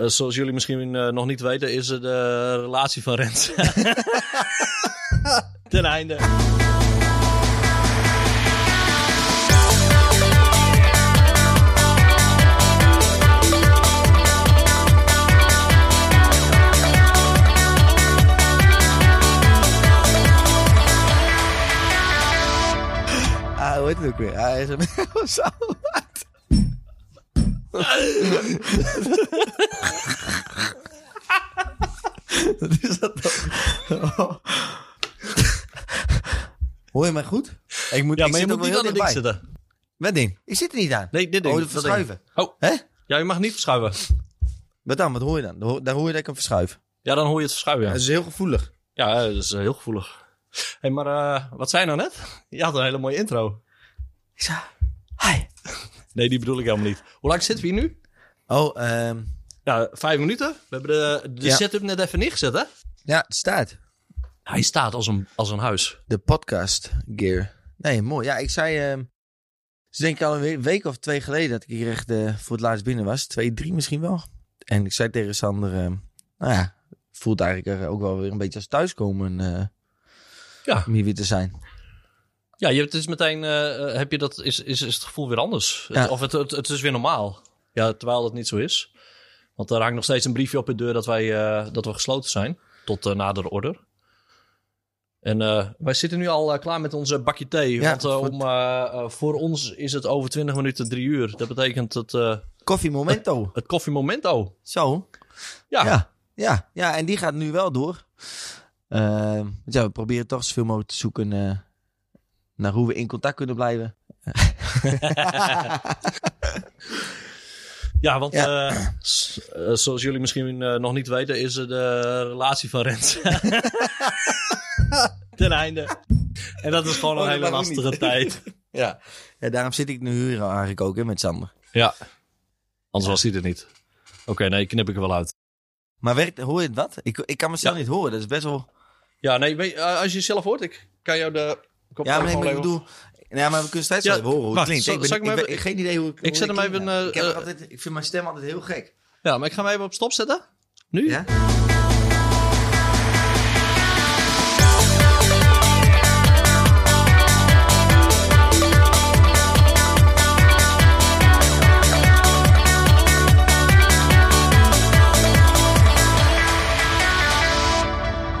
Eh, zoals jullie misschien eh, nog niet weten, is het de relatie van Rens ten einde. Ah, hoe heet het ook weer? Ah, hij is een. Wat is dat dan? Hoor je mij goed? Ik moet, Ja, ik maar je moet niet aan het ding zitten. Wat ding? Ik zit er niet aan. Nee, dit ding. Oh, dat ding. verschuiven. Oh, Hè? ja, je mag niet verschuiven. Wat dan? Wat hoor je dan? Dan hoor, dan hoor je dat ik hem verschuif. Ja, dan hoor je het verschuiven, ja. Dat is heel gevoelig. Ja, dat is eh, heel gevoelig. Hé, hey, maar eh, wat zei je nou net? Je had een hele mooie intro. Ik zei. Nee, die bedoel ik helemaal niet. Hoe lang zitten we hier nu? Oh, ehm Ja, vijf minuten. We hebben de, de Ja. setup net even neergezet, hè? ja, het staat. Hij staat als een, als een huis. De podcast gear. Nee, mooi. Ja, ik zei... ehm dus denk ik al een we- week of twee geleden dat ik hier echt eh, voor het laatst binnen was. Twee, drie misschien wel. En ik zei tegen Sander... ehm, nou ja, voelt eigenlijk er ook wel weer een beetje als thuiskomen eh Ja. om hier weer te zijn. Ja, je hebt dus meteen, eh, eh, heb je dat, is, is, is het gevoel weer anders. Ja. Het- of het, het, het is weer normaal. Ja, terwijl dat niet zo is. Want er hangt nog steeds een briefje op de deur dat wij eh, dat we gesloten zijn. Tot uh, nader order. En wij zitten nu al klaar met onze bakje thee. Ja, want voor- om, voor ons is het over 20 minuten drie uur. Dat betekent het, eh, Koffie Momento. het koffiemomento. Zo. Ja. Ja. Ja, ja, en die gaat nu wel door. Ja, we proberen toch zoveel mogelijk te zoeken naar hoe we in contact kunnen blijven. Ja, want Ja. eh, eh, zoals jullie misschien eh, nog niet weten, is het de relatie van Rens ten einde. En dat is gewoon Oh, een dat hele lastige tijd. ja. ja, daarom zit ik nu hier eigenlijk ook hè, met Sander. Ja. Anders was hij er niet. Oké, nee, knip ik er wel uit. Maar werkt, hoor je het wat? Ik, ik kan mezelf Ja. niet horen, dat is best wel... Ja, nee, je, als je jezelf hoort, ik kan jou de Ja, maar, nee, maar ik bedoel... Ja, maar we kunnen steeds Ja, horen hoe het klinkt. zal- ik, ben, ik even- geen idee hoe ik ik zet hem even, eh, ik, heb eh, altijd, ik vind mijn stem altijd heel gek. Ja, maar ik ga hem even op stop zetten. Nu? Ja?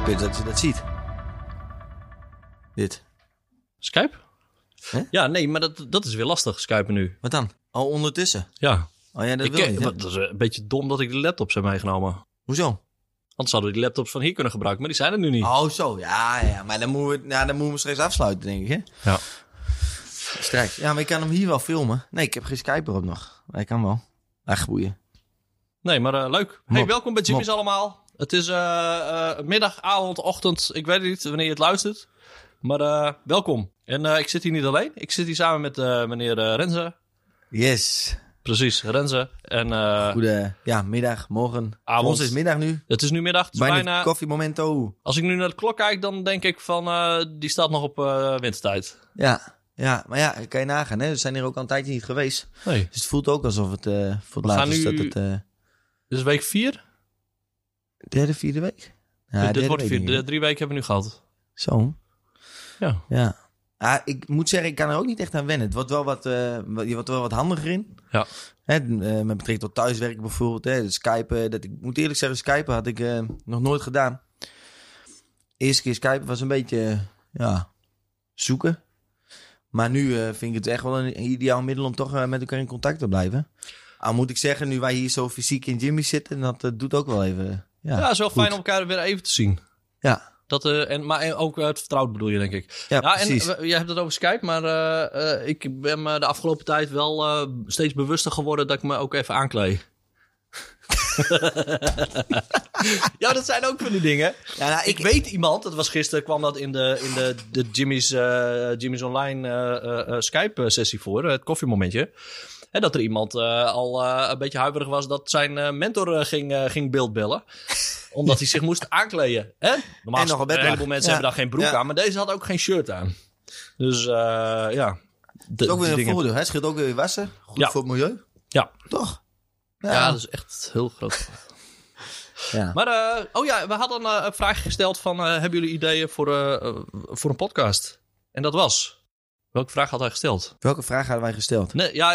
Ik weet dat je dat ziet. Dit. Skype? Hè? Ja, nee, maar dat, dat is weer lastig, Skype nu. Wat dan? Al ondertussen? Ja. Oh ja, dat Ik, wil eh, niet, hè? wat- dat is een beetje dom dat ik de laptops heb meegenomen. Hoezo? Anders zouden we die laptops van hier kunnen gebruiken, maar die zijn er nu niet. Oh, zo. Ja, ja. Maar dan moeten we, ja, dan moeten we straks afsluiten, denk ik, hè? Ja. Straks. Ja, maar ik kan hem hier wel filmen. Nee, ik heb geen Skype erop nog. Hij kan wel. Ach, boeien. Nee, maar eh, leuk. Hey, welkom bij Jimmy's allemaal. Het is eh, eh, middag, avond, ochtend. Ik weet niet wanneer je het luistert. Maar eh, welkom. En eh, ik zit hier niet alleen. Ik zit hier samen met eh, meneer Renze. Yes. Precies, Renze. En Goede ja, middag, morgen. Avond. Voor ons is middag nu. het is nu middag. Het is Bijna, bijna, koffiemomento. als ik nu naar de klok kijk, dan denk ik van... die staat nog op wintertijd. Ja. Ja, maar ja, kan je nagaan, hè? We zijn hier ook al een tijdje niet geweest. Nee. Dus het voelt ook alsof het voor het laatst is dat het... eh, Dus week vier. derde, vierde week? Ja, dit wordt vier. drie weken hebben we nu gehad. Zo. Ja. Ja. Ah, ik moet zeggen, ik kan er ook niet echt aan wennen. Het wordt wel wat, wat- je wordt wel wat handiger in. Ja. Hè, eh, met betrekking tot thuiswerken bijvoorbeeld. Hè, de Skype, dat, ik moet eerlijk zeggen, Skype had ik eh, nog nooit gedaan. Eerste keer Skype was een beetje, ja, zoeken. Maar nu vind ik het echt wel een ideaal middel om toch met elkaar in contact te blijven. Al moet ik zeggen, nu wij hier zo fysiek in Jimmy zitten, dat doet ook wel even, ja. Ja, het is wel goed. fijn om elkaar weer even te zien. Ja, Dat, eh, en, maar en ook het vertrouwd bedoel je, denk ik. ja, Ja, en precies. we- jij hebt het over Skype, maar eh, eh, ik ben me de afgelopen tijd wel eh, steeds bewuster geworden dat ik me ook even aankleed. ja, dat zijn ook van die dingen. ja, nou, Ik weet iemand, dat was gisteren, kwam dat in de, in de, de Jimmy's, eh, Jimmy's Online eh, eh, eh, Skype-sessie voor, eh, het koffiemomentje. En dat er iemand eh, al eh, een beetje huiverig was dat zijn eh, mentor eh, ging, eh, ging beeldbellen. Omdat hij zich moest aankleden. Hè? Normaal En nog een heleboel mensen Ja. hebben daar geen broek Ja. aan, maar deze had ook geen shirt aan. Dus eh, ja. De, Dat is ook weer een voordeel. Hè? Scheelt ook weer wassen. Goed Ja. voor het milieu. Ja. Toch? Ja, dat is echt heel groot. ja. Maar, eh, oh ja, we hadden eh, een vraag gesteld van... eh, hebben jullie ideeën voor, voor een podcast? En dat was... Welke vraag had hij gesteld? Welke vraag hadden wij gesteld? Nee, ja,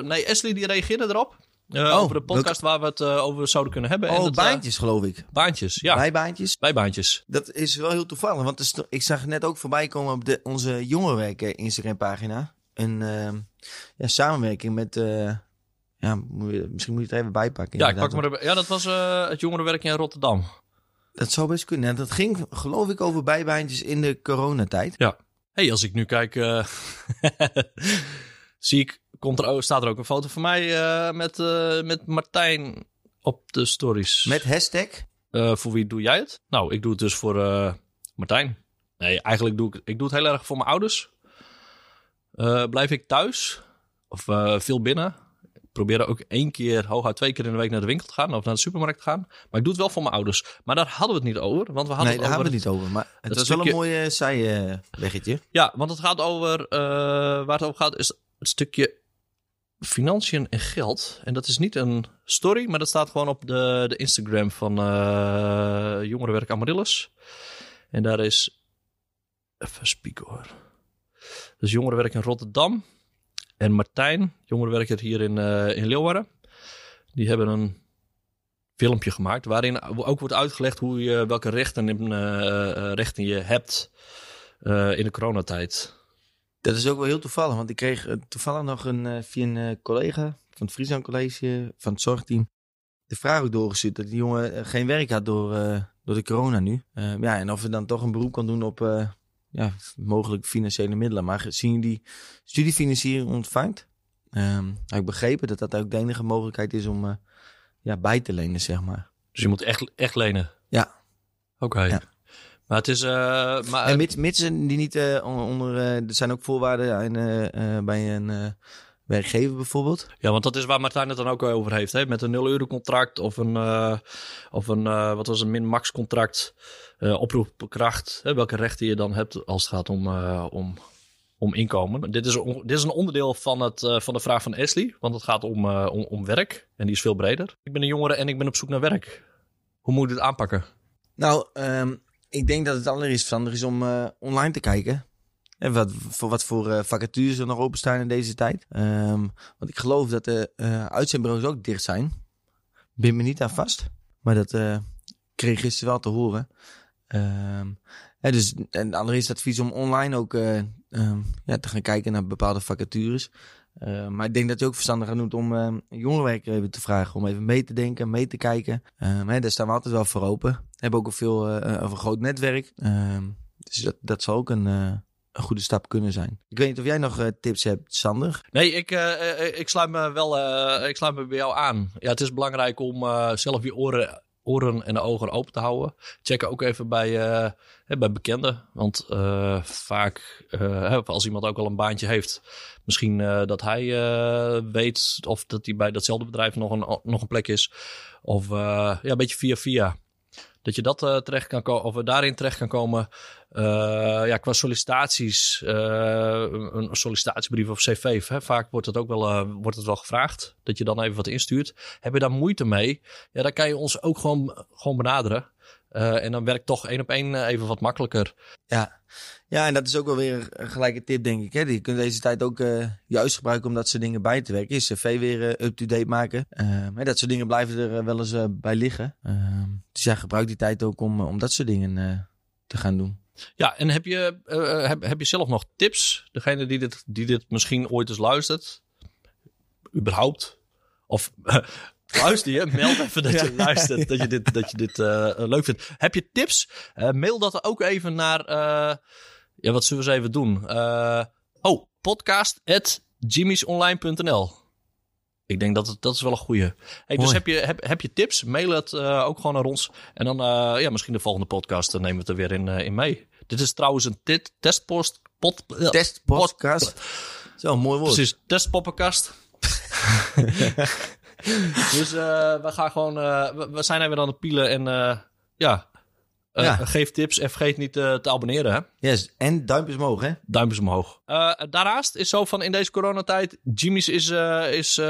nee Ashley die reageerde erop. Eh, Oh, over de podcast waar we het eh, over zouden kunnen hebben. En Oh, dat, eh, baantjes geloof ik. baantjes, ja. Bijbaantjes. Bijbaantjes. Dat is wel heel toevallig, want ik zag net ook voorbij komen op de, onze jongerenwerken Instagram pagina. Een ehm, ja, samenwerking met, ja, moet je- misschien moet je het even bijpakken. Ja, ik pak maar de, ja, dat was het jongerenwerk in Rotterdam. Dat zou best kunnen. Ja, dat ging geloof ik over bijbaantjes in de coronatijd. hey, als ik nu kijk, zie ik, komt er, ook- staat er ook een foto van mij eh, met, eh, met Martijn op de stories. Met hashtag. Eh, voor wie doe jij het? Nou, ik doe het dus voor Martijn. Nee, eigenlijk doe ik, ik doe het heel erg voor mijn ouders. Blijf ik thuis of veel binnen. Ik probeer ook één keer, hooguit twee keer in de week naar de winkel te gaan of naar de supermarkt te gaan. Maar ik doe het wel voor mijn ouders. Maar daar hadden we het niet over, want we hadden Nee, het daar over hebben we het niet over. Maar het was wel een mooie zijweggetje. Ja, want het gaat over. waar het over gaat is het stukje financiën en geld. En dat is niet een story, maar dat staat gewoon op de, de Instagram van eh Jongerenwerk Amaryllis. En daar is. Even spieken hoor. Dus Jongerenwerk in Rotterdam. En Martijn, jongerenwerker hier in, eh, in Leeuwarden. Die hebben een filmpje gemaakt waarin ook wordt uitgelegd hoe je, welke rechten, in, eh, rechten je hebt in de coronatijd. Dat is ook wel heel toevallig, want ik kreeg eh, toevallig nog een, eh, via een eh, collega van het Friesland College, van het zorgteam, de vraag ook doorgestuurd dat die jongen geen werk had door, door de corona nu. Eh, ja, en of hij dan toch een beroep kan doen op ja, mogelijk financiële middelen. Maar gezien je die studiefinanciering ontvangt, ehm, heb ik begrepen dat dat ook de enige mogelijkheid is om ja, bij te lenen, zeg maar. Dus je moet echt, echt lenen. Ja. Oké. Ja. Maar het is. eh, maar, En mits, mits die niet on- onder, eh, er zijn ook voorwaarden eh, eh, bij een eh, werkgever bijvoorbeeld. Ja, want dat is waar Martijn het dan ook over heeft. Hè? Met een 0 euro contract of een, eh, of een eh, wat was een min-max contract. eh oproepkracht. Hè? Welke rechten je dan hebt als het gaat om, eh, om, om inkomen. Dit is, dit is een onderdeel van, het, van de vraag van Ashley. Want het gaat om, eh, om, om werk. En die is veel breder. Ik ben een jongere en ik ben op zoek naar werk. Hoe moet ik dit aanpakken? Nou, ehm, ik denk dat het allereerst is om eh, online te kijken. En wat, voor wat voor eh, vacatures er nog openstaan in deze tijd. Ehm, want ik geloof dat de eh uitzendbureaus ook dicht zijn. Ben me niet aan vast. Maar dat kreeg gisteren wel te horen. Ehm, hè, dus en allereerst advies om online ook eh, ehm, ja, te gaan kijken naar bepaalde vacatures. Eh, maar ik denk dat je ook verstandig doet om eh, jongerenwerker even te vragen. Om even mee te denken, mee te kijken. Hè, daar staan we altijd wel voor open. We hebben ook een veel eh, eh, of een groot netwerk. Ehm, dus dat, dat zal ook een, eh, een goede stap kunnen zijn. Ik weet niet of jij nog eh, tips hebt, Sander. Nee, ik, eh, eh, ik, sluit me wel eh, ik sluit me bij jou aan. Ja, het is belangrijk om eh, zelf je oren, oren en ogen open te houden. Check ook even bij, eh, bij bekenden. Want eh, vaak, eh, als iemand ook al een baantje heeft, misschien dat hij weet of dat hij bij datzelfde bedrijf nog een, nog een plek is. Of ja, een beetje via via. Dat je dat eh, terecht kan komen, of daarin terecht kan komen. Eh, ja, qua sollicitaties, eh, een sollicitatiebrief of cv. Hè, vaak wordt het ook wel, wordt het wel gevraagd dat je dan even wat instuurt. Heb je daar moeite mee? Ja, dan kan je ons ook gewoon, gewoon benaderen. Eh, en dan werkt toch één op één eh, even wat makkelijker. Ja. ja, en dat is ook wel weer een gelijke tip, denk ik. Hè? Je kunt deze tijd ook eh, juist gebruiken om dat soort dingen bij te werken. Je cv weer up-to-date maken. Ehm, hè, dat soort dingen blijven er wel eens bij liggen. Ehm, dus ja, gebruik die tijd ook om, om dat soort dingen te gaan doen. Ja, en heb je, heb, heb je zelf nog tips? Degene die dit, die dit misschien ooit eens luistert? Überhaupt? Of luister je? Meld even dat je luistert, dat je dit, dat je dit eh, leuk vindt. Heb je tips? Eh, mail dat ook even naar... eh, ja, wat zullen we eens even doen? Oh, podcast at jimmysonline.nl ik denk dat het, dat is wel een goeie. Hey, dus heb je, heb, heb je tips? Mail het ook gewoon naar ons. En dan, ja, misschien de volgende podcast dan nemen we het er weer in, in mee. Dit is trouwens een tit, testpost... Ja, Testpodcast. Zo, een mooi woord. Precies, testpoppenkast. dus eh, we gaan gewoon... eh, we, we zijn even aan het pielen en eh, ja... Ja. Geef tips en vergeet niet te abonneren, hè? Yes, en duimpjes omhoog, hè? Duimpjes omhoog. Daarnaast is zo van in deze coronatijd... Jimmy's is, is,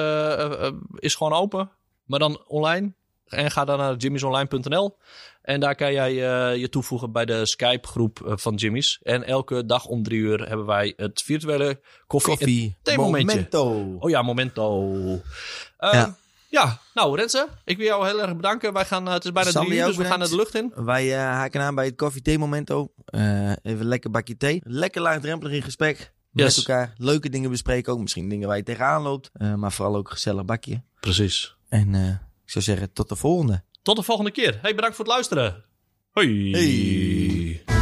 is gewoon open. maar dan online. En ga dan naar jimmysonline.nl. En daar kan jij eh, je toevoegen bij de Skype-groep eh, van Jimmy's. En elke dag om drie uur hebben wij het virtuele koffie, Koffie. en theemomentje. Momento. Oh ja, momento. Eh, Ja. ja. nou Renze, ik wil jou heel erg bedanken. Wij gaan, eh, het is bijna drie uur, dus we gaan naar de lucht in. Wij haken aan bij het koffie thee momento. Eh, even een lekker bakje thee. Lekker laagdrempelig in gesprek. Yes. Met elkaar. Leuke dingen bespreken ook. Misschien dingen waar je tegenaan loopt. Maar vooral ook een gezellig bakje. Precies. En ik zou zeggen tot de volgende. Tot de volgende keer. Hey, bedankt voor het luisteren. Hoi. Hey.